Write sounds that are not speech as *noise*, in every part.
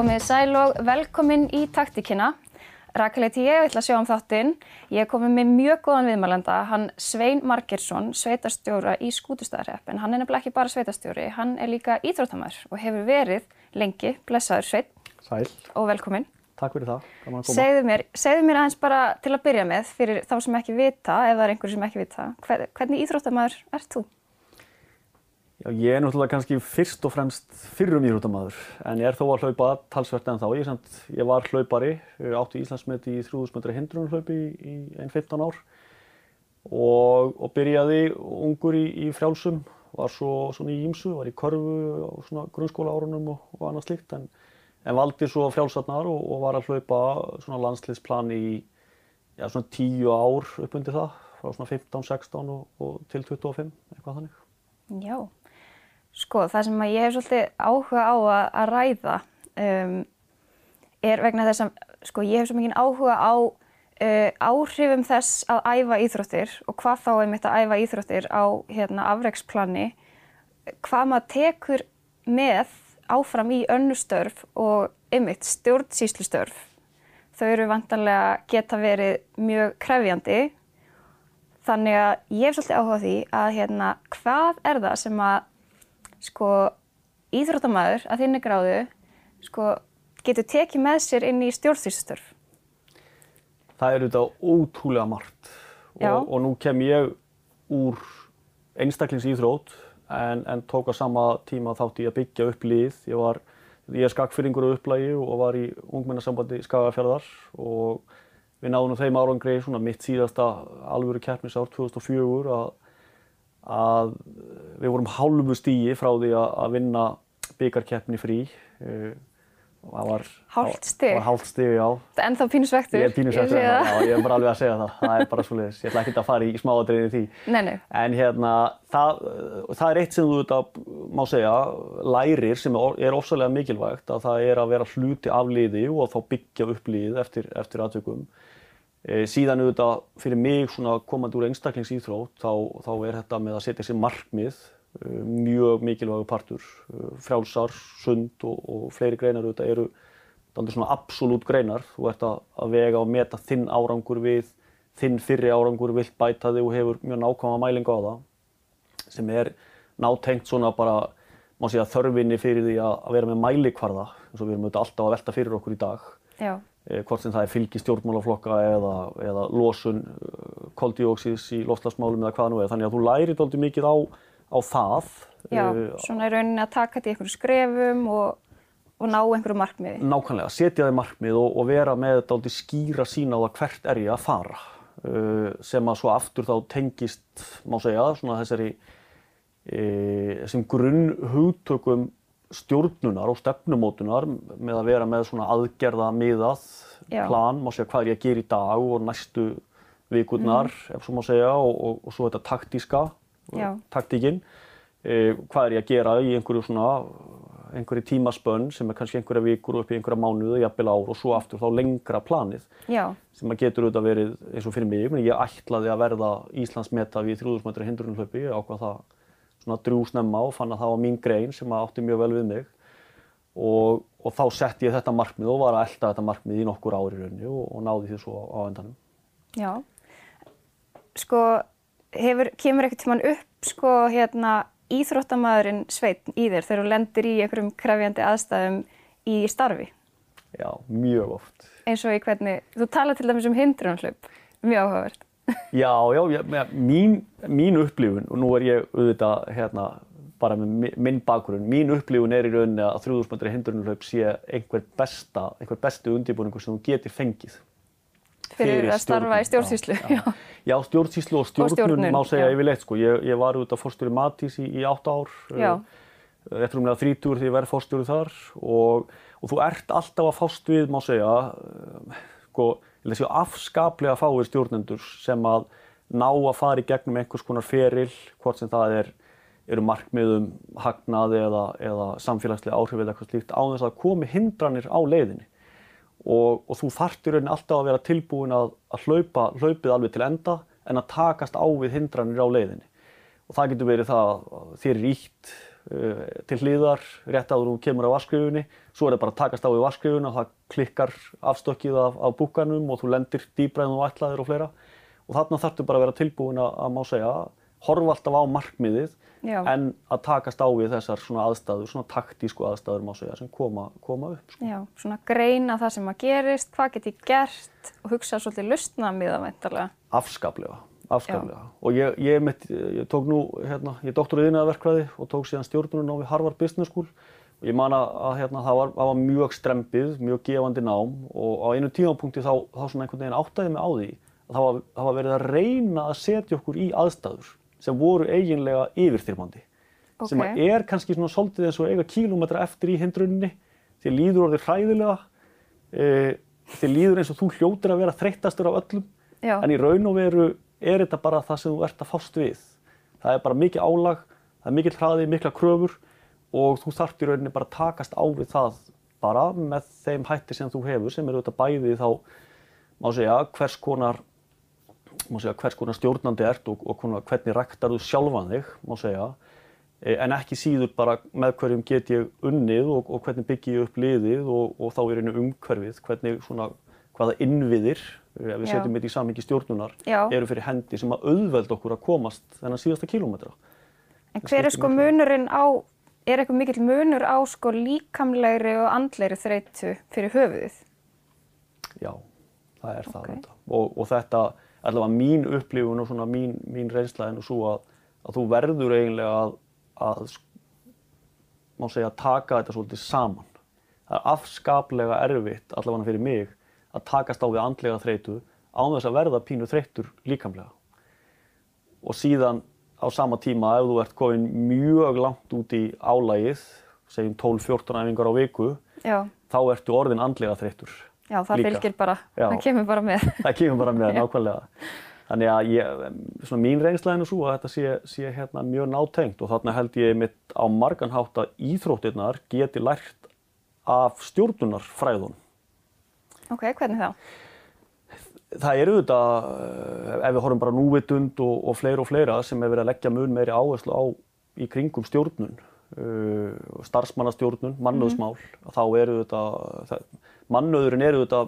Komið sæl og velkomin í taktíkina. Rakel heiti ég, ég ætla að sjá um þáttinn. Ég er komið með mjög góðan viðmælanda, hann Svein Margersson, sveitarstjóra í Skútustæðarhepp. En hann er nefnilega ekki bara sveitarstjóri, hann er líka íþróttamæður og hefur verið lengi, blessaður Svein. Sæl. Og velkomin. Takk fyrir það, gaman að koma. Segðu mér, segðu mér aðeins bara til að byrja með, fyrir þá sem ekki vita, ef það er einhverju sem ekki vita, hver, hvernig íþróttamæður ert þú? Já, ég er náttúrulega kannski fyrst og fremst fyrrum íþróttamaður, en ég er þó að hlaupa talsvert en þá. Ég, samt, ég var hlaupari, átti Íslandsmeti í 3000 metra hindrunarhlaupi í, einn 15 ár og, og byrjaði ungur í, í frjálsum, var svo svona í ímsu, var í körfu á svona grunnskóla árunum og, og annað slikt, en, en valdi svo frjálsarnar og, og var að hlaupa svona landsliðsplan í já, svona 10 ár upp undir það, frá svona 15, 16 og til 25, eitthvað þannig. Já. Sko, það sem ég hef svolítið áhuga á að, að ræða um, er vegna þess að sko, ég hef svo mikið áhuga á uh, áhrifum þess að æfa íþróttir og hvað þá einmitt að æfa íþróttir á hérna, afreiksplani, hvað maður tekur með áfram í önnustörf og einmitt stjórnsýslustörf. Þau eru vantanlega geta verið mjög krefjandi þannig að ég hef svolítið áhuga á því að hérna, hvað er það sem að sko íþróttamæður að þinni gráðu sko getur tekið með sér inn í stjórnstýrstörf? Það er auðvitað ótrúlega margt og, og nú kem ég úr einstaklingsýþrót en, en tók á sama tíma þátt í að byggja upp lið. Ég, var, ég er skakfyrringur á upplægi og var í ungmennarsambandi Skagafjörðar og við náðum þeim árangri svona mitt síðasta alvöru keppnisár 2004 að að við vorum hálfu stíi frá því að vinna byggarkeppni frí. Hálft stíg? Það var hálft stíg, já. Það er ennþá pínusvektur? Ég er pínusvektur, já, ég er bara alveg að segja það. Það er bara svolítið, ég ætla ekki að fara í smáadriðið því. Nei, nei. En hérna, það, það er eitt sem þú þetta, má segja, lærir sem er ofsalega mikilvægt að það er að vera hluti af liði og þá byggja upp lið eftir, eftir aðtökum. E, síðan auðvitað fyrir mig svona komandi úr einstaklingsýþrótt þá, þá er þetta með að setja sér markmið e, mjög mikilvægu partur. E, frjálsar, sund og, og fleiri greinar auðvitað eru aldrei svona absolutt greinar. Þú ert að, vega og meta þinn árangur við þinn fyrri árangur, vilt bæta þig og hefur mjög nákvæma mælinga á það sem er nátengt svona bara má segja þörfinni fyrir því að vera með mælikvarða eins og við erum auðvitað alltaf að velta fyrir okkur í dag. Já. Eh, hvort sem það er fylgi stjórnmálaflokka eða, eða losun koldíóksís í loftslagsmálum eða hvað nú er. Þannig að þú lærir doldið mikið á, á það. Já, svona í rauninni að taka þetta í einhverju skrefum og, og ná einhverju markmiði. Nákvæmlega, setja þig markmið og, og vera með doldið skýra sína á það hvert er ég að fara. Sem að svo aftur þá tengist, má segja, svona þessari, þessum grunn hugtökum stjórnunar og stefnumótunar með að vera með svona aðgerða miðað Já. plan, má segja hvað er ég að gera í dag og næstu vikurnar, mm. ef svo má segja, og, og, og svo þetta taktíska, Já. taktíkin, e, hvað er ég að gera í einhverju svona, einhverju tímaspönn sem er kannski einhverja vikur og upp í einhverja mánuðu, jafnvel ár og svo aftur þá lengra planið Já. sem að getur auðvitað verið eins og fyrir mig, ég ætlaði að verða Íslandsmeta við 3000 metra hindrunumhlaupi, ég ákvað það svona drúsnemma og fann að það var mín grein sem átti mjög vel við mig og, og þá sett ég þetta markmið og var að elda þetta markmið í nokkur ári í rauninni og, og náði því svo á endanum. Já, sko hefur, kemur ekkert tíman upp sko hérna íþróttamæðurinn Sveitn í þér þegar þú lendir í einhverjum krefjandi aðstæðum í starfi? Já, mjög oft. Eins og í hvernig, þú tala til dæmis um hindrunarhlaup, mjög áhugavert. Já, já, já mín, mín upplifun, og nú er ég auðvitað hérna bara með minn bakgrunn, mín upplifun er í rauninni að 3000 metri hindrunarhlaup sé einhver besta, einhver bestu undirbúningur sem þú getur fengið. Fyrir, að starfa í stjórnsýslu. Já, já. já stjórnsýslu og stjórnun, og stjórnun má segja yfirleitt sko. Ég, ég var auðvitað fórstjóri Matís í, í 8 ár, eftir um neða 30 því ég verði fórstjóri þar og, og þú ert alltaf að fást við, má segja, sko, ég séu afskaplega fáir stjórnendur sem að ná að fara í gegnum einhvers konar feril, hvort sem það er, eru markmiðum hagnaði eða, eða samfélagslega áhrif eða eitthvað slíkt á þess að komi hindranir á leiðinni. Og, og þú þartir raunin alltaf að vera tilbúin að, að hlaupa hlaupið alveg til enda en að takast á við hindranir á leiðinni. Og það getur verið það að þér er ítt til hliðar, rétt áður hún kemur á vaskrifunni, svo er það bara að takast á í vaskrifuna, það klikkar afstökkið af, af búkanum og þú lendir dýbra en þú ætlaðir og fleira og þarna þarftu bara að vera tilbúin að, að má segja, horfa alltaf á markmiðið Já. en að takast á við þessar svona aðstæður, svona taktísku aðstæður má segja sem koma, koma upp. Sko. Já, svona greina það sem að gerist, hvað get ég gert og hugsa svolítið lustna miða veintalega. Afskaplega, afskaplega. Og ég, ég, mitt, ég tók nú, hérna, ég doktorið innæðaverkvæði og tók síðan stjórnunum á við Harvard Business School og ég man að, að hérna, það, var, það var mjög strempið, mjög gefandi nám og á einu tímapunkti þá, þá svona einhvern veginn áttaði mig á því að það var, það var verið að reyna að setja okkur í aðstæður sem voru eiginlega yfirþyrmandi. Ok. Sem að er kannski svona svolítið eins og eiga kílómetra eftir í hindrunni, þér líður orðið hræðilega, e, þér líður eins og þú hljótir að vera þreyttastur af öllum, Já. en í raun og veru er þetta bara það sem þú ert að fást við. Það er bara mikið álag, það er mikill hraði, mikla kröfur og þú þarft í rauninni bara að takast á við það bara með þeim hætti sem þú hefur sem eru auðvitað bæði þá, má segja, hvers konar segja, hvers konar stjórnandi ert og, og hvernig ræktar þú sjálfan þig, má segja, e, en ekki síður bara með hverjum get ég unnið og, og hvernig byggi ég upp liðið og, og þá er einu umhverfið, hvernig svona, hvaða innviðir, ef við setjum þetta í samingi stjórnunar, Já. eru fyrir hendi sem að auðvelda okkur að komast þennan síðasta kílómetra. En hver er sko munurinn á, er eitthvað mikill munur á sko líkamlegri og andlegri þreytu fyrir höfuðið? Já, það er það Ok. þetta. Og, og þetta, allavega mín upplifun og svona mín, mín reynsla er nú svo að, að þú verður eiginlega að, að má segja, taka þetta svolítið saman. Það er afskaplega erfitt, allavega fyrir mig, að takast á við andlega þreytu án þess að verða pínu þreyttur líkamlega. Og síðan á sama tíma, ef þú ert komin mjög langt út í álægið, segjum 12-14 æfingar á viku, Já, þá ertu orðin andlega þreyttur. já það Líka. fylgir bara, Já. það kemur bara með. *laughs* það kemur bara með nákvæmlega. Þannig að ég, svona mín reynsla nú svo að þetta sé, sé hérna mjög nátengt og þarna held ég mitt á margan hátt að íþróttirnar geti lært af stjórnunarfræðun. Ok, hvernig þá? Það eru þetta, ef við horfum bara núvitund og, og fleira og fleira sem er verið að leggja mun meiri áherslu á í kringum stjórnun, uh, starfsmannastjórnun, mannöðsmál, þá eru það, mannöðurinn eru þetta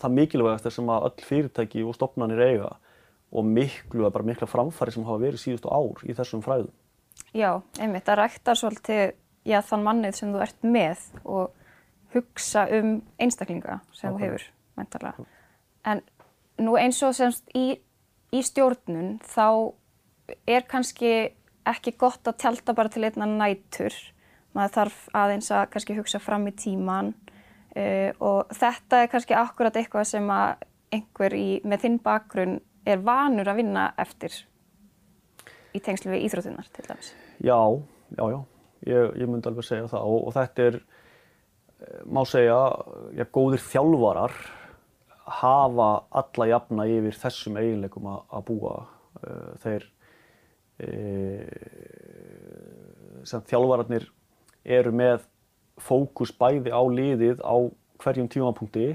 það mikilvægast sem að öll fyrirtæki og stopnarnir eiga og miklu, bara mikla framfæri sem hafa verið síðustu ár í þessum fræðum. Já, einmitt, það ræktar svolítið já, þann mannið sem þú ert með og hugsa um einstaklinga sem þú hefur, mentalega. En nú eins og semst í, í stjórnun þá er kannski ekki gott að tjálta bara til einna nætur. Maður þarf aðeins að kannski hugsa fram í tíman uh, og þetta er kannski akkurat eitthvað sem að einhver í, með þinn bakgrunn er vanur að vinna eftir í tengslu við íþróttunar til dæmis. Já, já, já, ég, ég myndi alveg segja það og, og þetta er, eh, má segja, já, góðir þjálfarar hafa alla jafna yfir þessum eiginleikum að, búa. Eh, Þeir, e, sem þjálfararnir eru með fókus bæði á liðið á hverjum tímapunkti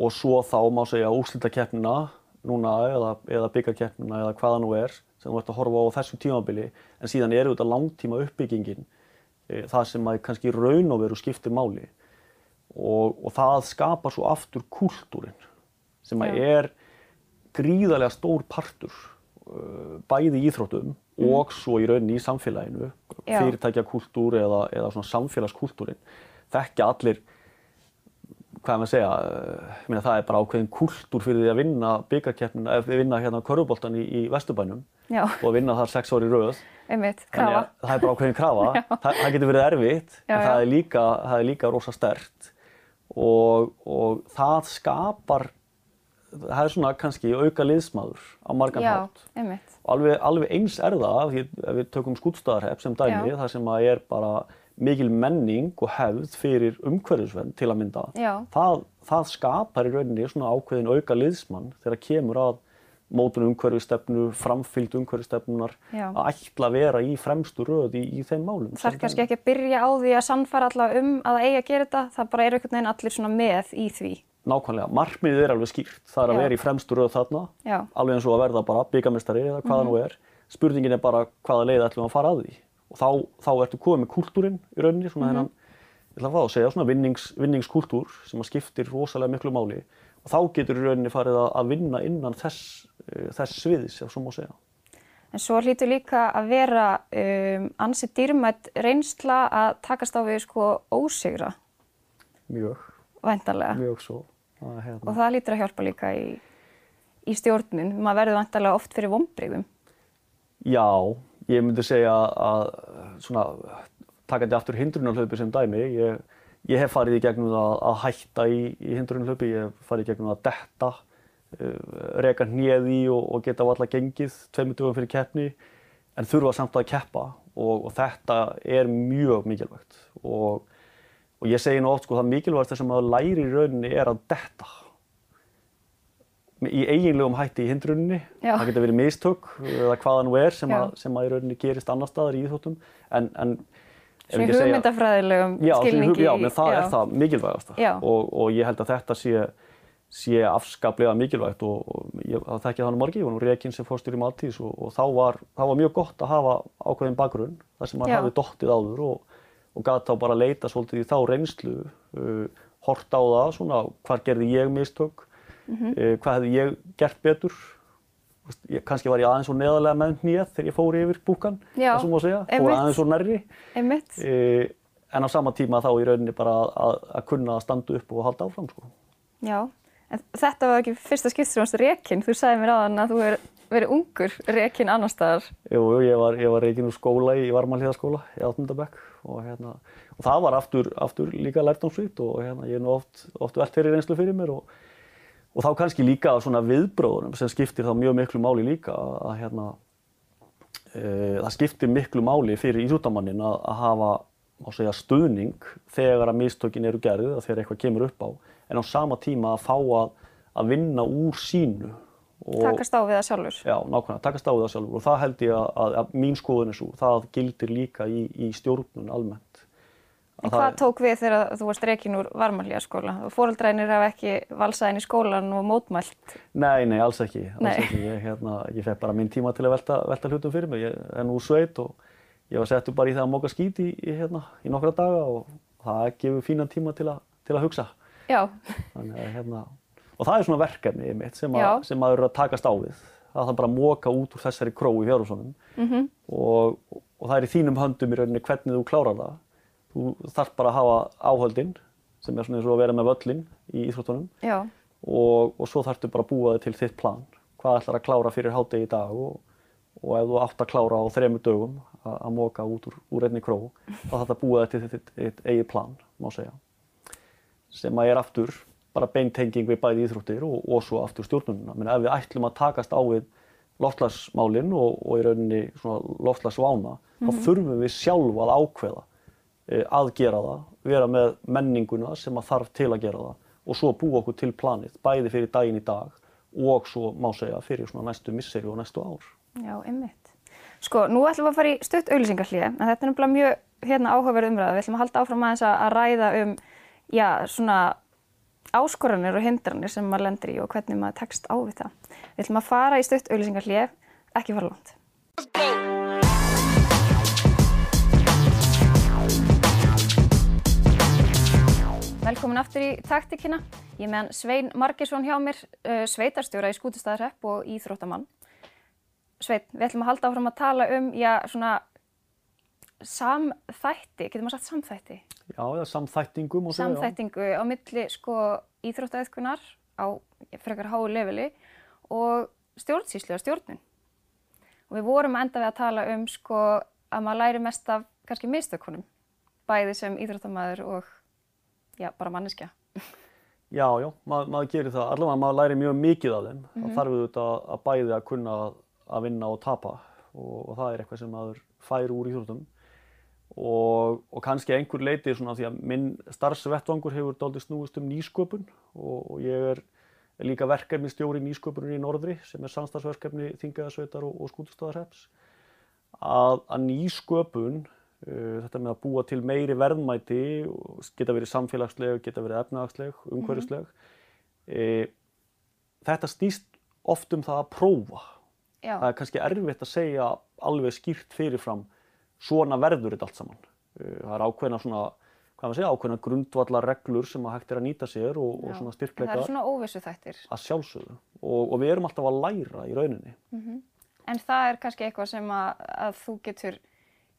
og svo þá má segja úrslitakeppnina núna eða, eða byggarkeppnina eða hvaða nú er sem þú ert að horfa á á þessu tímabili en síðan eru þetta langtíma uppbyggingin það sem að kannski raun og veru skiptir máli. Og, og það skapar svo aftur kúltúrin sem að Já. er gríðarlega stór partur uh, bæði í íþróttum og svo í rauninni í samfélaginu fyrirtækjakúltúr eða, eða svona samfélagskúltúrin þekkja allir hvað er maður að segja, ég meina það er bara ákveðin kúltúr fyrir því að vinna byggarkeppnina, eða vinna hérna köruboltan í, í Vesturbænum Já, og vinna þar sex ári röð. Einmitt, krafa. að Það er bara ákveðin krafa, *laughs* Þa, það getur verið erfitt, Já, en já. það er líka, það er líka rosa stert og, og það skapar, það er svona kannski auka liðsmaður á margan Já, hátt. einmitt. Og alveg, alveg eins er það, ef við tökum skútstaðarhepp sem dæmi, Já. þar sem að er bara mikil menning og hefð fyrir umhverfisvenn til að mynda. Já. Það, það skapar í rauninni svona ákveðin auka liðsmann þegar kemur að mótun umhverfistefnu, framfylgd umhverfistefnunar, að ætla að vera í fremstu röð í, í þeim málum. Það er kannski ekki að byrja á því að sannfara alla um að það eigi að gera þetta, það bara eru einhvern veginn allir svona með í því. Nákvæmlega, markmiðið er alveg skýrt, það er að Já. vera í fremstu röð þarna, Já. alveg eins og að verða bara byggamestari eða hvaða Mhm. nú er. Spurningin er bara hvaða leið ætlum að fara að því og þá, þá ertu komið með kúltúrin í rauninni, svona þennan, ég ætla að fá að segja, svona vinnings, vinningskúltúr sem að skiptir rosalega miklu máli og þá getur í rauninni farið að, að vinna innan þess, uh, þess sviðis, ef svo má segja. En svo hlýtur líka að vera um, ansið dýrmætt reynsla að takast á við sko ósigra, Mjög, væntanlega. mjög svo. Það, hérna. Og það lítur að hjálpa líka í, í stjórnun. Maður verður væntanlega oft fyrir vonbrigðum. Já, ég myndi segja að svona, takandi aftur hindrunarhlaupi sem dæmi, ég, ég hef farið í gegnum það að hætta í, í hindrunarhlaupi, ég hef farið í gegnum að detta, uh, reka hnið í og, og geta valla gengið tveimur dögum fyrir keppni, en þurfa samt að keppa og, og þetta er mjög mikilvægt og, og ég segi nú oft sko það mikilvægast sem að læri í rauninni er að detta í eiginlegum hætti í hindrunni. Já. Það getur verið mistök eða hvaða nú er sem, að, sem að í rauninni gerist annar staðar í íþróttum. En, en Svona hugmyndafræðilegum Já, skilningi. já, menn það já. er það mikilvægasta. Já. Og, og ég held að þetta sé, sé afskaplega mikilvægt og, og ég það nú margir, ég var nú rekin sem fórstur í Maltís og, og þá var, þá var mjög gott að hafa ákveðin bakgrunn þar sem maður Já. hafi dottið áður og, og gæti þá bara að leita svolítið í þá reynslu, uh, hort á það, svona hvar gerði ég mistök, Mhm. uh, hvað hefði ég gert betur, kannski var ég aðeins svo neðarlega með hnið þegar ég fór yfir búkan, það sem má segja, fór aðeins svo nærri. Einmitt. E, en á sama tíma þá í rauninni bara að, að, að kunna að standa upp og halda áfram sko. Já. En þetta var ekki fyrsta skipt sem varst rekin. Þú sagði mér aðan að þú hefur verið ungur rekin annar staðar. Jú, jú, ég var, var reikinn úr skóla í Varmalíðaskóla í Átmundabekk og, hérna, og það var aftur, aftur líka lærdomsvíkt og hérna, ég er nú oft, oft velt fyrir reynslu fyrir mér og, og þá kannski líka svona viðbróðunum sem skiptir þá mjög miklu máli líka að hérna, e, það skiptir miklu máli fyrir íþróttamannin að, að hafa segja, stuðning þegar að mistökin eru gerðið, að þegar eitthvað kemur upp á en á sama tíma að fá að, að vinna úr sínu og, Takast á við það sjálfur. Já, nákvæmlega, takast á við það sjálfur og það held ég að, að, að mín skoðun er svo, það gildir líka í, í stjórnun almennt. En Að hvað tók við þegar þú varst rekin úr varmalíaskóla? Fóreldrænir hafa ekki valsað inn í skólan og mótmælt. Nei, nei, alls ekki, alls Nei. ekki. Ég, hérna, ég fekk bara minn tíma til að velta, velta hlutum fyrir mig, ég er nú sveit og ég var settur bara í það að móka skít í, hérna, í nokkra daga og það gefur fínan tíma til, að- til að hugsa. Já, Þannig, hérna, og það er svona verkefni mitt sem, að, sem maður er að takast á við. Það þarf bara að móka út úr þessari kró í fjárhúsunum mhm, og, og það er í þínum höndum í rauninni hvernig þú klárar það. Þú þarf bara að hafa áhöldin sem er svona eins og að vera með völlin í íþróttunum og, og svo þarftu bara að búa þig til þitt plan. Hvað ætlar að klára fyrir hátegi í dag og, og ef þú átt að klára á þremur dögum að, að móka út úr, úr einni kró, þá þarf að búa þig til þitt, þitt eigið plan, má segja. Sem að er aftur bara beintenging við bæði íþróttir og, og svo aftur stjórnununa. Menn ef við ætlum að takast á við loftslagsmálinn og, og í rauninni svona loftslagsvána, þá þurfum við sjálf að ákveða að gera það, vera með menninguna sem að þarf til að gera það og svo búa okkur til planið, bæði fyrir daginn í dag og svo má segja fyrir svona næstu misseri og næstu ár. já, einmitt. Sko, nú ætlum við að fara í stutt auglýsingarhlið, en þetta er nefnilega mjög hérna, áhugaverð umræða. Við ætlum að halda áfram aðeins að, ræða um, já, svona áskoranir og hindranir sem maður lendir í og hvernig maður tekst á við það. Við ætlum að fara í stutt auglýsingarhlið, ekki fara langt. Velkomin aftur í taktikina. Ég meðan Svein Margesson hjá mér, uh, sveitarstjóra í Skútustæðarhepp og íþróttamann. Svein, við ætlum að halda áfram að tala um, já, svona samþætti, getur maður sagt samþætti? Já, eða samþættingum og segja. Samþættingu á milli, sko, íþróttaðiðkunar á frekar háu leveli og stjórnsýslu og stjórnun. Og við vorum enda við að tala um, sko, að maður læri mest af kannski mistökunum, bæði sem íþróttamæður og, já, bara manneskja. Já, já, mað, maður gerir það. Allavega maður læri mjög mikið af þeim. Það þarf auðvitað að bæði að kunna að, vinna og tapa og, og það er eitthvað sem maður fær úr íþróttum. Og, og kannski einhver leiti svona því að minn starfsvettvangur hefur dálítið snúist um nýsköpun og, og ég er líka verkefni stjóri nýsköpunir í Norðri sem er samstagsverkefni Þingaðasveitar og, Skútustaðarheps. Að, að nýsköpun þetta með að búa til meiri verðmæti, geta verið samfélagsleg, geta verið efnahagsleg, umhverfisleg. e, þetta snýst oft um það að prófa. Já, Það er kannski erfitt að segja alveg skýrt fyrirfram svona verður þetta allt saman. Uh, það er ákveðna svona, hvað maður segja, ákveðna grundvallar reglur sem að hægt er að nýta sér og, og svona En það styrkleika eru svona óvissu þættir. að sjálfsögðu og, og við erum alltaf að læra í rauninni. En það er kannski eitthvað sem að, að þú getur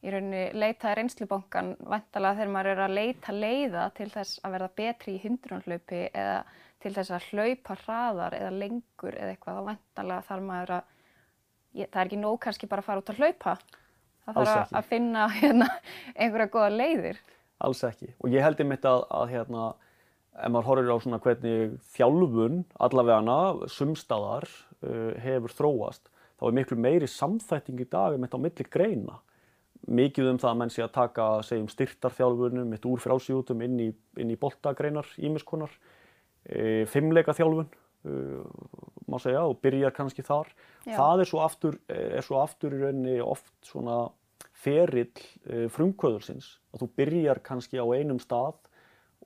í rauninni leitað reynslubankan vantalega þegar maður er að leita leiða til þess að verða betri í hindrunhlaupi eða til þess að hlaupa hraðar eða lengur eða eitthvað. Þá vantalega þarf maður að, það er ekki nóg kannski bara að fara út að hlaupa. Það þarf að, að finna *laughs* hérna, einhverja góða leiðir. Alls ekki. Og ég held einmitt að, að hérna, ef maður horfir á svona hvernig þjálfun allavegana sumstaðar uh, hefur þróast, þá er miklu meiri samþætting í dag einmitt á milli greina. Mikið um það að menn sé að taka, segjum, styrtarþjálfunum, mitt úr frálsíðutum inn í, inn í boltagreinar, ímiskonar, e, fimmleika þjálfun, uh, má segja, og byrjar kannski þar. Já. Það er svo aftur, er svo aftur í rauninni oft svona ferill uh, frumkvöðursins, að þú byrjar kannski á einum stað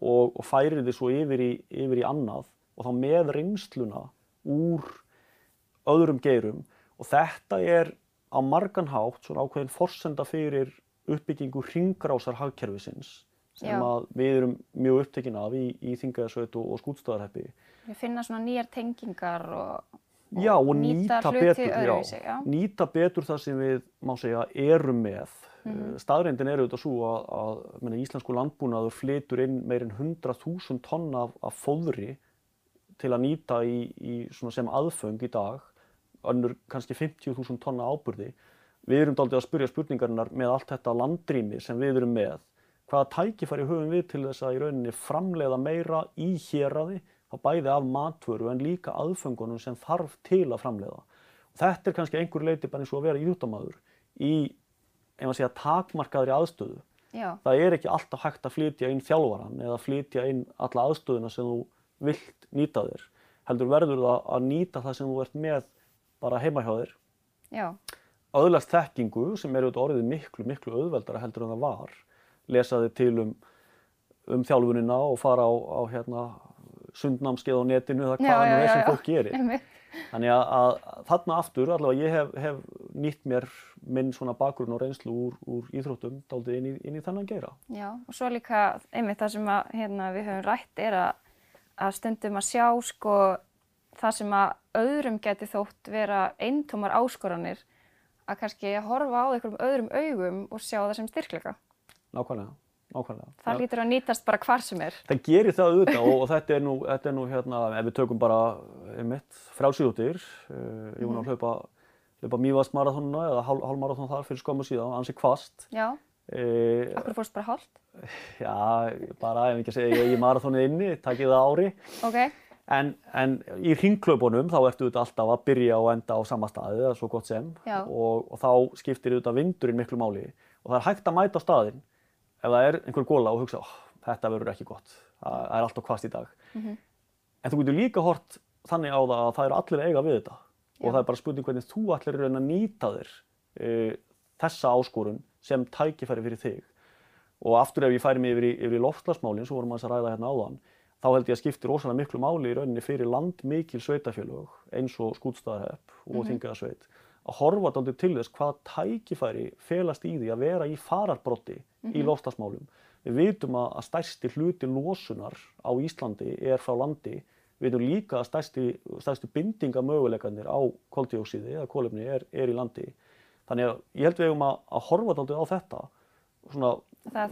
og, og færir þið svo yfir í, yfir í annað og þá með reynsluna úr öðrum geirum og þetta er á margan hátt svona ákveðin forsenda fyrir uppbyggingu ringrásar hagkerfisins sem Já. að við erum mjög upptekin af í, í Þingaðarsveit og, og skútstæðarheppi. Við finna svona nýjar tengingar og, Já, og nýta, hluti betur, öðruvísi, já. nýta betur það sem við, má segja, erum með. Mm Staðreyndin er auðvitað svo að, að meni, íslensku landbúnaður flytur inn meirinn 100.000 tonn af, af fóðri til að nýta í, í sem aðföng í dag, önnur kannski 50.000 tonna áburði. Við erum daldið að spyrja spurningarinnar með allt þetta landrými sem við erum með. Hvaða tækifæri höfum við til þess að í rauninni framleiða meira í héraði, þá bæði af matvöru en líka aðföngunum sem þarf til að framleiða. Og þetta er kannski einhver leiti bara eins og að vera íþjóttamaður í, ef maður segja, takmarkaðri aðstöðu. Já, Það er ekki alltaf hægt að flytja inn þjálfaran eða flytja inn alla aðstöðuna sem þú vilt nýta þér. Heldur verður það að nýta það sem þú ert með bara heima hjá þér. já, Öðlast þekkingu sem er auðvitað orðið miklu, miklu auðveldara heldur en það var. Lesa þið til um, um þjálfunina og fara á, á hérna, sundnámskeið á netinu eða Já, hvað já, nú er sem fólk gerir. einmitt. Þannig að, að þarna aftur, allavega ég hef, hef nýtt mér minn svona bakgrunn og reynslu úr, úr íþróttum daldið inn í, inn í þennan geira. Já, og svo líka einmitt það sem að, hérna, við höfum rætt er að, að stundum að sjá sko, það sem að öðrum geti þótt vera eintómar áskoranir að kannski horfa á einhverjum öðrum augum og sjá það sem styrkleika. Nákvæmlega, nákvæmlega. Það Já. lítur að nýtast bara hvar sem er. Það gerir það auðvitað og, og þetta er nú, þetta er nú hérna, ef við tökum bara einmitt frálsíðutir, uh, ég vona að hlaupa, hlaupa mývast marathónuna eða hál, hálmarathón þar fyrir skömmu síðan, ansi kvast. Já, Uh, okkur fórst bara hálft. já, bara ef ekki að segja ég er marathónið inni, takið það á ári. Ok, En, en í hringklaupunum þá ertu auðvitað alltaf að byrja og enda á sama staði, eða svo gott sem. Og, og þá skiptir auðvitað vindurinn miklu máli. Og það er hægt að mæta á staðinn ef það er einhver góla og hugsa, oh, þetta verður ekki gott, það er alltaf kvast í dag. En þú getur líka hort þannig á það að það eru allir eiga við þetta. Og Já. það er bara spurning hvernig þú allir eru að nýta þér uh, þessa áskorun sem tækifæri fyrir þig. Og aftur ef ég færi mig yfir í, í loftslagsmálinn, svo vorum við að ræða hérna áðan, þá held ég að skipti rosalega miklu máli í rauninni fyrir landmikil sveitafélög eins og skútstaðarhepp og mm -hmm. að horfa dálítið til þess hvað tækifæri felast í því að vera í fararbrotti í loftslagsmálum. Við vitum að, að stærsti hluti losunar á Íslandi er frá landi. Við vitum líka að stærsti, stærstu bindingamöguleikarnir á koldioksíði eða kólefni er, er í landi. Þannig að ég held við eigum að, að horfa dálítið á þetta svona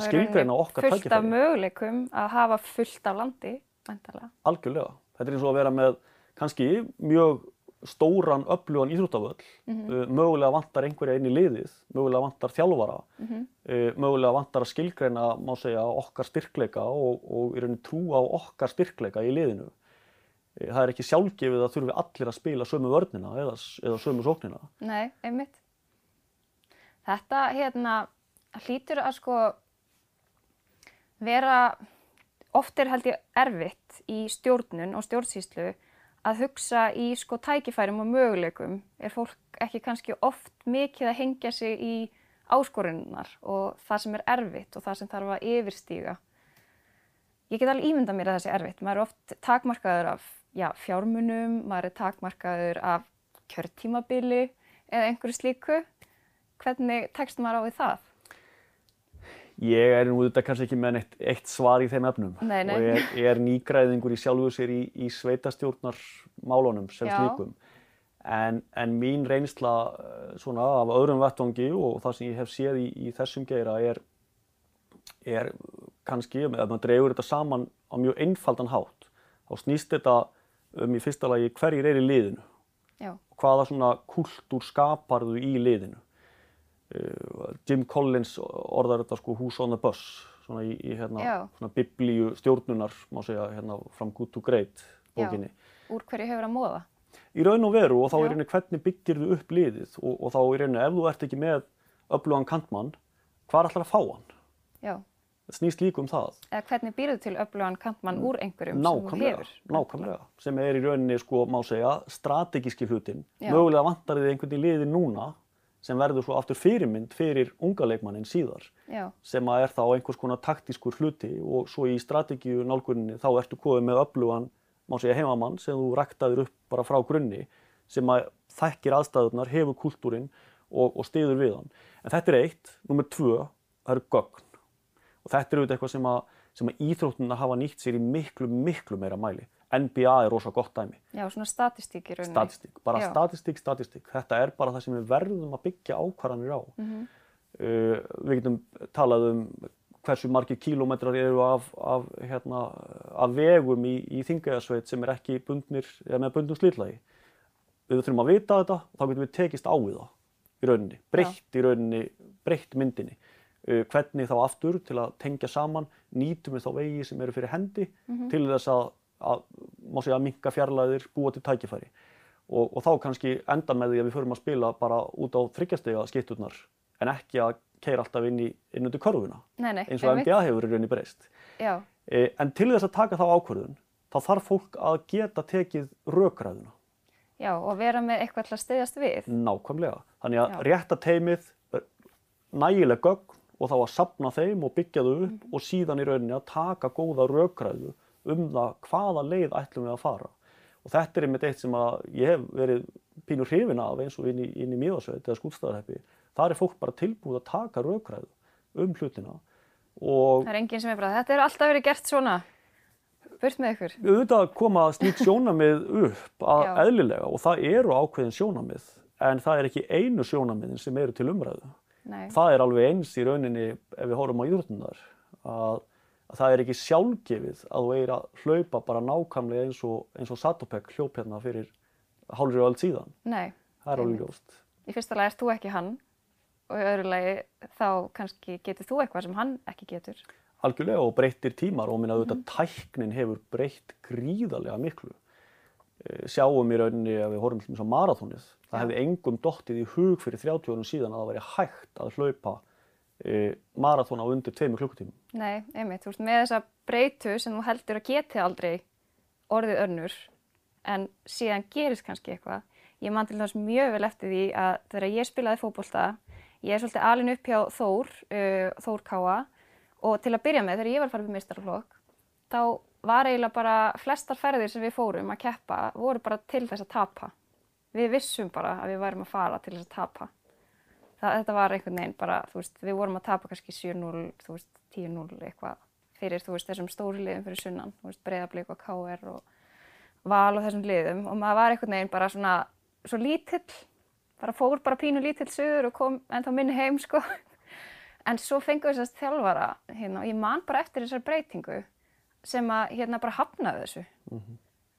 skilgreina okkar fullt af tækifæri. möguleikum að hafa fullt af landi, vantarlega. Algjörlega. Þetta er eins og að vera með kannski mjög stóran, öflugan íþróttavöll. uh, mögulega vantar einhverja inn í liðið, mögulega vantar þjálfara, uh, mögulega vantar að skilgreina, má segja, okkar styrkleika og, og í rauninni trú á okkar styrkleika í liðinu. Uh, það er ekki sjálfgefið að þurfi allir að spila sömu vörnina eða, eða sömu sóknina. Nei, einmitt. Þetta hérna hlýtur að sko vera, oft er held ég erfitt í stjórnun og stjórnsýslu að hugsa í sko tækifærum og möguleikum. Er fólk ekki kannski oft mikið að hengja sig í áskorunar og það sem er erfitt og það sem þarf að yfirstíga. Ég get alveg ímyndað mér að það sé erfitt. Maður er oft takmarkaður af já, fjármunum, maður er takmarkaður af kjörtímabili eða einhverju slíku. Hvernig tekst maður á við það? Ég er nú þetta kannski ekki með eitt, eitt svar í þeim efnum Nei, nei. og ég er, ég er nýgræðingur í sjálfu sér í, í sveitastjórnarmálunum sem Já. slíkum. En, en mín reynsla eh, svona af öðrum vettvangi og það sem ég hef séð í, í þessum geira er, er kannski, ef maður dreifur þetta saman á mjög einfaldan hátt, þá snýst þetta um í fyrsta lagi hverjir er í liðinu Já, og hvaða svona kultúr skaparðu í liðinu. Uh, Jim Collins orðar þetta sko Who's on the bus, svona í, í hérna, Já. svona biblíu stjórnunar, má segja, hérna, From Good to Great bókinni. úr hverju hefur að móða. Í raun og veru og þá Já. í rauninni hvernig byggir þú upp liðið og, og þá í rauninni ef þú ert ekki með öflugan kantmann, hvað er alltaf að fá hann? Já, Það snýst líka um það. eða hvernig býrðu til öflugan kantmann úr einhverjum sem þú Nákvæmlega, hefur. nákvæmlega, sem er í rauninni, sko, má segja, strategíski hlutin. Já. Mögulega vantar þið einhvern í liði núna sem verður svo aftur fyrirmynd fyrir unga leikmannin síðar, Já, sem að er þá einhvers konar taktískur hluti og svo í strategíu nálguninni þá ertu komið með öflugan, má segja, heimamann sem þú rektaðir upp bara frá grunni, sem að þekkir aðstæðunar, hefur kultúrin og, og stiður við hann. En þetta er eitt, nummer tvö, það eru gögn. Og þetta er auðvitað eitthvað sem að, sem að íþróttunna hafa nýtt sér í miklu, miklu meira mæli. NBA er rosa gott dæmi. já, svona statistík í rauninni. Statistík, bara Já. statistík, statistík. Þetta er bara það sem við verðum að byggja ákvarðanir á. Mhm. uh, við getum talað um hversu margir kílómetrar eru af, af, hérna, af vegum í, í þingæðasveit sem er ekki bundnir, eða með bundnum slítlagi. Við þurfum að vita þetta og þá getum við tekist á við það í rauninni, breytt í rauninni, breytt myndinni. Uh, hvernig þá aftur til að tengja saman, nýtum við þá vegi sem eru fyrir hendi til þess að, að segja að minka fjarlæðir, búa til tækifæri. Og, og þá kannski enda með því að við förum að spila bara út á þryggjastega skipturnar en ekki að keira alltaf inn, í, inn undir körfuna Nei, nei, eins og. NBA hefur í rauninni breyst. E, en til þess að taka þá ákvörðun, þá þarf fólk að geta tekið rökræðuna, já, og vera með eitthvað til að styðjast við. nákvæmlega. Þannig að Já. rétta teimið, nægileg gögn og þá að sapna þeim og byggja þau upp og síðan í rauninni að taka góða rökræðu um það hvaða leið ætlum við að fara. Og þetta er einmitt eitt sem að ég hef verið pínur hrifin af eins og inn í, í Míðasveit eða skúlstaðarheppi. Það er fólk bara tilbúið að taka rökræðu um hlutina og Það er enginn sem er bara, þetta er alltaf verið gert svona. Burt með ykkur. auðvitað koma slík sjónamið upp að eðlilega og það eru ákveðin sjónamið en það er ekki einu sjónamiðin sem eru til umræðu. Nei, Það er alveg eins í rauninni ef við horfum á íþróttunar að, að það er ekki sjálfgefið að þú eigir að hlaupa bara nákvæmlega eins og, eins og Satopek hljóp hérna fyrir hálfri öll síðan. nei. Það er alveg ljóst. Í fyrsta lagi ert þú ekki hann og í öðru lagi þá kannski getur þú eitthvað sem hann ekki getur. Algjörlega og breyttir tímar og minna auðvitað tæknin hefur breytt gríðarlega miklu. Eh, Sjáum í rauninni að við horfum til að marathónið. Það Já. hefði engum dottið í hug fyrir 30 árum síðan að það væri hægt að hlaupa marathón á undir tveimur klukkutímum. Nei, einmitt, þú veist, með þessa breytu sem þú heldur að geti aldrei orðið önnur en síðan gerist kannski eitthvað. Ég man til þess mjög vel eftir því að þegar ég spilaði fótbolta, ég er svolítið alin upp hjá Þór, uh, Þór Káa og til að byrja með þegar ég var upp í meistaraflokk, þá var eiginlega bara flestar ferðir sem við fórum að keppa voru bara til þess að tapa. Við vissum bara að við værum að fara til þess að tapa. Það, þetta var einhvern veginn bara, þú veist, við vorum að tapa kannski 7-0, þú veist, 10-0 eitthvað fyrir, þú veist, þessum stóru liðum fyrir sunnan, þú veist, Breiðablík og KR og Val og þessum liðum og maður var einhvern veginn bara svona, svo lítill, bara fór bara pínu lítill suður og kom ennþá minni heim, sko. *laughs* En svo fengum við þessast þjálfara, hérna, og ég man bara eftir þessar breytingu sem að, hérna, bara hafnaði þessu.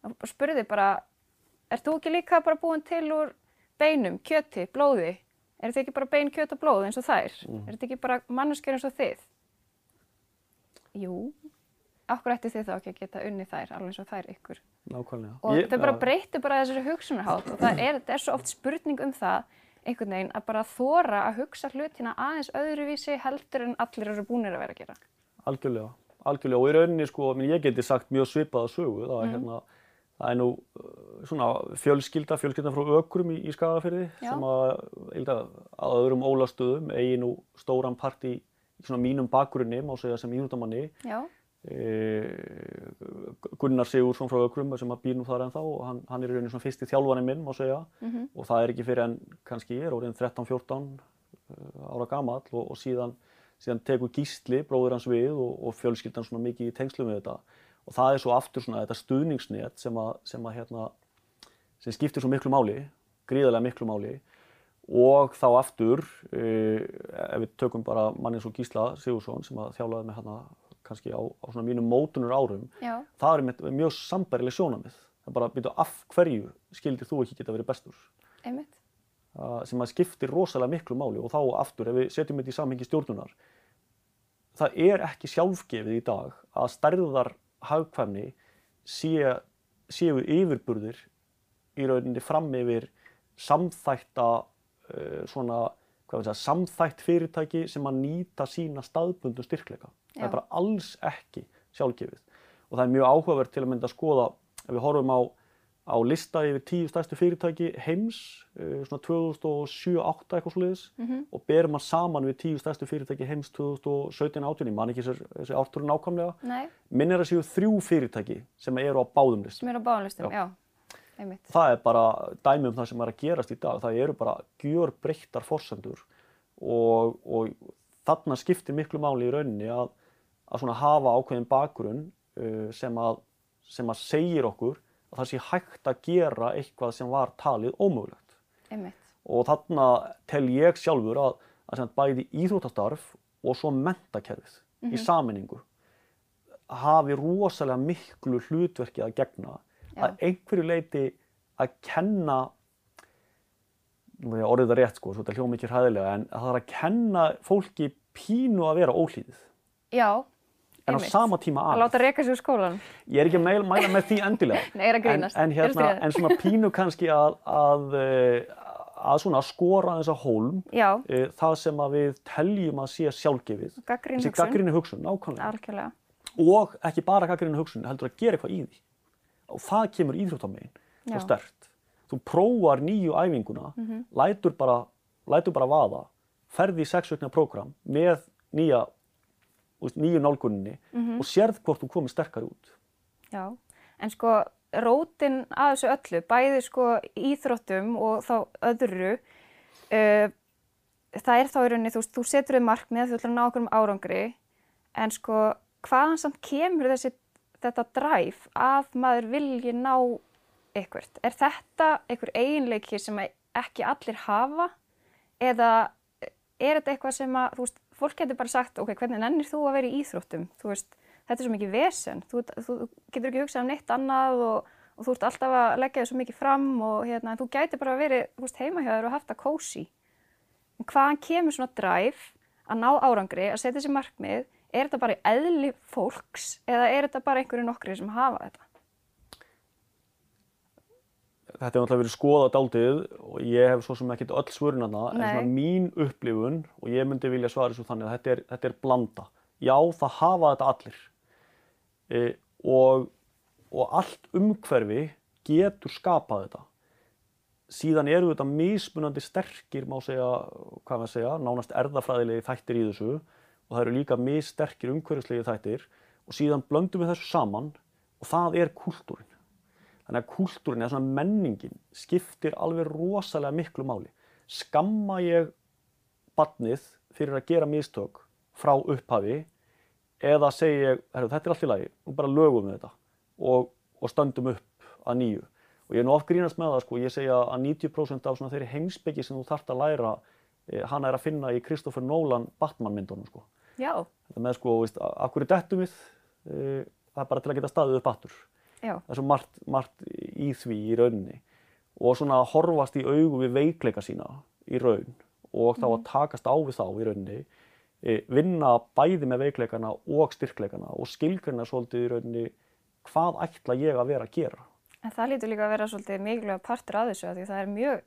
Og spurði bara, er þú ekki líka bara búin til úr beinum, kjöti, blóði? Er þetta ekki bara bein, kjöt og blóð eins og þær? Er þetta ekki bara manneskjör eins og þið? Jú, okkur ætti þið þá ekki að geta unnið þær, alveg eins og þær ykkur. Nákvæmlega. Og Ég- þau bara já. breyttu bara þessari hugsunarhátt og það er, er svo oft spurning um það einhvern veginn að bara þóra að hugsa hlutina aðeins öðruvísi heldur en allir eru búinir að vera að gera. Algjörlega, algjörlega og í rauninni sko, ég geti sagt mjög svipaða sögu, það er hérna, það er nú svona fjölskylda, fjölskylda frá ökrum í, í Skagafyrði sem að, að, að öðrum ólastöðum eigi nú stóran part í, svona mínum bakgrunni, má segja sem íþjóttamanni, Já, e, Gunnar Sigursson frá ökrum sem að býr nú þar ennþá og hann, hann er í rauninni svona fyrsti þjálfarinn minn, má segja, Mhm. og það er ekki fyrir en kannski ég er orðin 13-14 uh, ára gamall og, og síðan síðan tekur gísli, bróður hans við og, og fjölskyldan svona mikið í tengslum við þetta. Og það er svo aftur svona þetta stuðningsnet sem að, sem að hérna, sem skiptir svo miklu máli, gríðarlega miklu máli og þá aftur, uh, ef við tökum bara manni eins og Gísla Sigursson sem að þjálaði með hérna kannski á, á svona mínum mótunur árum, Já, það er með, mjög sambærileg sjónamið. Það er bara að byrja af hverju skildir þú ekki geta verið bestur einmitt. uh, sem að skiptir rosalega miklu máli og þá aftur ef við setjum þetta í samhengi stjórnunar það er ekki sjálfgefið í dag að stærðar hagkvæmni sé, séu yfirburðir í rauninni fram yfir samþætta uh, svona, hvað við segja, samþætt fyrirtæki sem að nýta sína staðbundu styrkleika. Það Já. er bara alls ekki sjálfgefið og það er mjög áhugavert til að mynda að skoða ef við horfum á, á lista yfir tíu stærstu fyrirtæki heims uh, svona 2007-2008 eitthvað sluðis og berum hann saman við tíu stærstu fyrirtæki heims 2017-2018 ég man ekki þessi, ártúru nákvæmlega Nei, minn er að séu þrjú fyrirtæki sem eru á báðum listum sem er á báðanlistum, já. Einmitt. það er bara dæmi um það sem er að gerast í dag það eru bara gjör breyttar forsendur og, og þarna skiptir miklu máli í rauninni að, að svona hafa ákveðin bakgrunn uh, sem, að, sem að segir okkur að það sé hægt að gera eitthvað sem var talið ómögulegt einmitt. og þarna tel ég sjálfur að, að bæði íþróttastarf og svo mentakerfið í saminningu hafi rosalega miklu hlutverki að gegna. Að einhverju leiti að kenna er ég orðið það rétt sko, þetta hljóma ekki hræðilega en að það er að kenna fólki pínu að vera óhlýðið. Já, en á sama tíma Að að láta reyka úr skólan. ég er ekki að mæla, mæla með því endilega. *laughs* Nei, er en, en, Er hérna, en svona pínu kannski að, að, eh, að svona skora þess að hólm Já, e, það sem að við teljum að sé sjálfgefið. Þessi hugsun. gaggrinni hugsun, nákvæmlega. Og ekki bara gaggrinni hugsun, heldur að gera eitthvað í því og það kemur íþróttamegin svo stert þú prófar nýju æfinguna lætur, bara, lætur bara vaða ferði í sexveikna prógram með nýja veist, nýju nálguninni og sérð hvort þú komið sterkar út. Já, en sko rótin að þessu öllu, bæði sko íþróttum og þá öðru, uh, það er þá í rauninni, þú, þú setur þau markmið þú ætlar að ná okkur um árangri, en sko hvaðan samt kemur þessi, þetta dræf að maður vilji ná ykkurt? Er þetta einhver eiginleiki sem að ekki allir hafa eða er þetta eitthvað sem að, þú veist, fólk getur bara sagt, ok, hvernig nennir þú að vera í íþróttum? Þú veist, þetta er svo mikið vesen, þú, þú getur ekki hugsað um neitt annað og, og þú ert alltaf að leggja þau svo mikið fram og hérna, þú gæti bara verið þú veist, heima hjá þér og haft það kósi. En hvaðan kemur svona dræf að ná árangri, að setja sér markmið, er þetta bara eðli fólks eða er þetta bara einhverju nokkri sem hafa þetta? þetta hefur náttúrulega verið skoðað daldið og ég hef svo sem ekkert öll svörunarna en Nei. svona mín upplifun og ég myndi vilja svara þessu þannig að þetta er, þetta er blanda. Já, það hafa þetta allir e, og, og allt umhverfi getur skapað þetta. Síðan eru þetta mismunandi sterkir, má segja, hvað maður segja, nánast erðafræðilegi þættir í þessu og það eru líka missterkir umhverfislegi þættir og síðan blöndum við þessu saman og það er kúltúrin. Þannig að kúltúrin eða svona menningin skiptir alveg rosalega miklu máli. Skamma ég barnið fyrir að gera mistök frá upphafi eða segi ég, þetta er allt í lagi, nú bara lögum við þetta og, og stöndum upp að nýju. Og ég er nú oft grínast með það, sko, ég segja að 90% af þeirri heimsbyggi sem þú þarft að læra, eh, hana er að finna í Christopher Nolan Batman myndunum, sko. Já, Þetta með, sko, veist, af hverju dettum við, eh, það er bara til að geta staðið upp aftur? Já, það er svo margt, margt í því í rauninni. Og svona að horfast í augu við veikleika sína í raun og þá að takast á við þá í rauninni e, vinna bæði með veikleikana og styrkleikana og skilgrina svolítið í rauninni hvað ætla ég að vera að gera. En það lítur líka að vera svolítið mikilvæg partur af þessu því það er mjög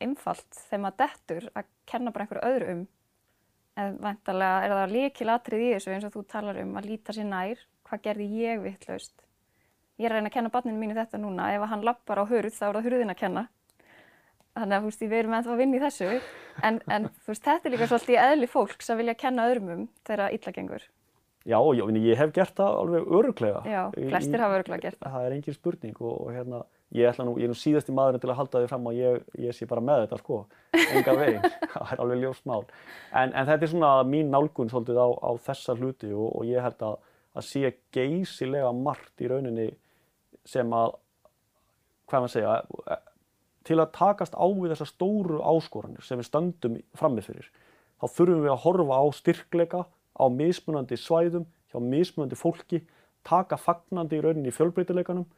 einfalt þegar maður dettur að kenna bara einhverju öðru um en vantarlega er það líkilatrið í þessu eins og þú talar um að líta sér nær. Hvað gerði ég vittlaust ég er að reyna að kenna barninu mínu þetta núna. Ef hann lappar á hurð þá er það hurðin að kenna. Þannig að þú veist, við erum ennþá að vinna í þessu. En, en þú veist, þetta er líka svolítið eðli fólks að vilja kenna öðrum um þegar illa gengur. Já, já, ég hef gert það alveg öruglega Já, flestir hafa örugglega gert það. Það er engin spurning og, og hérna, ég nú, ég er nú síðasti maðurinn til að halda því fram að ég, ég sé bara með þetta sko, enga veginn, *laughs* *laughs* það er alveg ljóst mál. En, en þetta er svona mín nálgun svolítið á, á þessa hluti og, og ég held að, að sé geysilega margt í rauninni sem að, hvað maður segja, til að takast á við þessar stóru áskoranir sem við stöndum frammið fyrir, þá þurfum við að horfa á styrkleika á mismunandi svæðum, hjá mismunandi fólki, taka fagnandi í rauninni í fjölbreytileikanum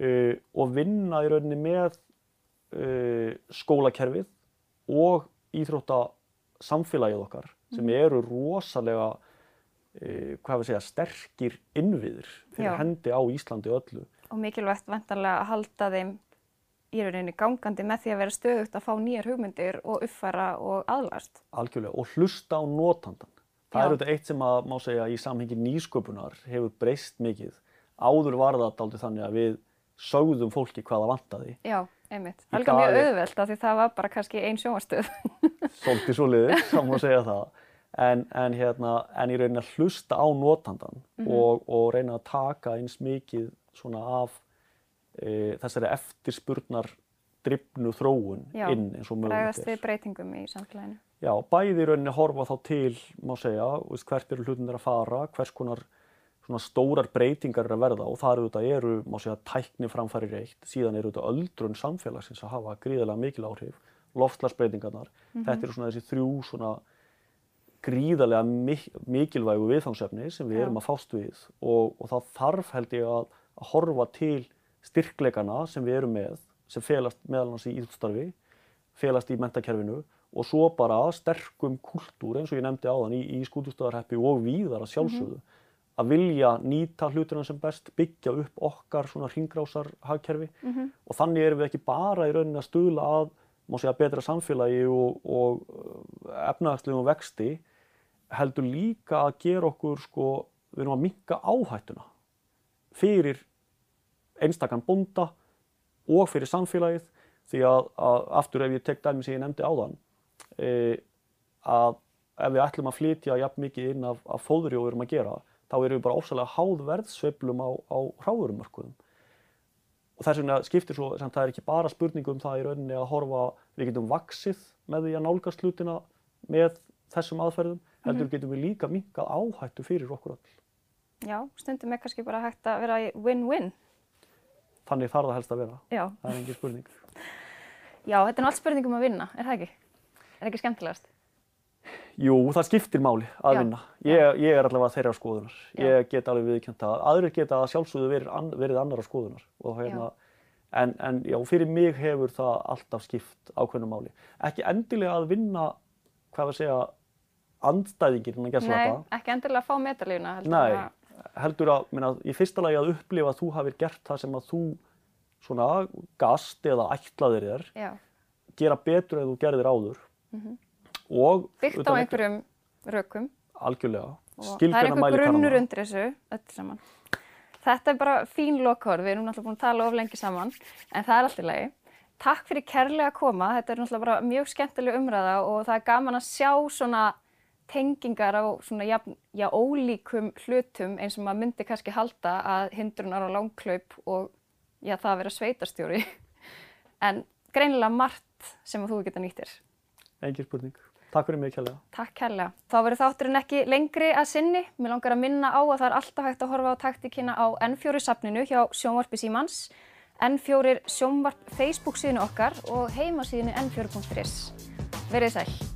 uh, og vinna í rauninni með uh, skólakerfið og íþrótta samfélagið okkar sem eru rosalega uh, hvað við segja, sterkir innviðir fyrir Já. hendi á Íslandi öllu. og mikilvægt vantarlega að halda þeim í rauninni gangandi með því að vera stöðugt að fá nýjar hugmyndir og uppfæra og aðlast. Algjörlega, og hlusta á notandan. Það Já. er auðvitað eitt sem að má segja í samhengi nýsköpunar hefur breyst mikið. Áður var það dálítið þannig að við sögðum fólki hvað það vantaði. Já, einmitt. Alveg dag mjög er- auðvelt af því það var bara kannski ein sjónvarstöð. *laughs* Svolítið svo liðið, það má segja það. En, en, hérna, en ég reyna að hlusta á notandan og, og reyna að taka eins mikið svona af e, þessari eftirspurnar drifnu þróun Já, inn eins og mögulegt Bregðast er. við breytingum í samfélaginu. Já, bæði rauninni horfa þá til, má segja, hvert eru hlutin að fara, hvers konar svona stórar breytingar eru að verða og það eru þetta eru, má segja, tækni framfæri reitt, síðan eru þetta öldrun samfélagsins að hafa gríðarlega mikil áhrif, loftslagsbreytingarnar, þetta eru svona þessi þrjú svona gríðarlega mik mikilvægu viðfangsefni sem við Já. erum að fást við og, og það þarf held ég að, að horfa til styrkleikana sem við erum með, sem felast meðal annars í íþjóttstarfi, felast í mentakerfinu og svo bara sterkum kultúr eins og ég nefndi áðan í, í skútustöðarheppi og víðar að sjálfsögðu að vilja nýta hlutina sem best, byggja upp okkar svona hringrásar hagkerfi. Og þannig erum við ekki bara í rauninni að stuðla að má segja betra samfélagi og, og efnahagslegum vexti heldur líka að gera okkur sko, við erum að minka áhættuna fyrir einstakann bónda og fyrir samfélagið. Því að, að aftur ef ég tek dæmi sem ég nefndi áðan e, að ef við ætlum að flytja jafn mikið inn af, af fóðri og við erum að gera þá erum við bara ósæðlega háð verðsveiflum á, á hráðurumörkuðum og þess vegna skiptir svo sem það er ekki bara spurning um það í rauninni að horfa við getum vaksið með því að nálgast hlutina með þessum aðferðum heldur getum við líka minkað áhættu fyrir okkur öll Já, stundum er kannski bara hægt að vera í win-win. þannig þarf það helst að vera, Já. það er engin spurning *laughs* Já, þetta er nú allt spurning um að vinna, er það ekki? Er ekki skemmtilegast? Jú, það skiptir máli að vinna. Ég, ég er allavega þeirra skoðunar. Já. Ég get alveg viðkjönt að aðrir geta að sjálfsögðu verið, an, verið annara skoðunar. Hérna, en, en já, fyrir mig hefur það alltaf skipt ákveðnum máli. Ekki endilega að vinna, hvað við segja, andstæðingir innan Nei, gerðslapa. ekki endilega að fá metalífuna. heldur Nei, bara- heldur að, minna, í fyrsta lagi að upplifa að þú hafir gert það sem að þú svona gast eða ætlaðir þér, Já, gera betur en þú gerðir áður. Og byggt á einhverjum rökum. Algjörlega. Og það er einhver grunnur undir þessu öll saman. Þetta er bara fín lokhorð, við erum náttúrulega búin að tala of lengi saman, en það er allt í lagi. Takk fyrir kærlega að koma, þetta er náttúrulega bara mjög skemmtileg umræða og það er gaman að sjá svona tengingar á svona jafn, já, ólíkum hlutum eins og maður myndi kannski halda að hindrunar og langklaup og já, það að vera sveitarstjóri. *laughs* En greinilega margt sem að þú geta nýttir. Engin spurning. Takk fyrir mig kjærlega. Takk kærlega. Þá verður þátturinn ekki lengri að sinni. Mér langar að minna á að það er alltaf hægt að horfa á taktíkina á N4 safninu hjá Sjónvarpi Símans, N4 Sjónvarp Facebook síðinu okkar og heimasíðinu n4.is. Verið sæl.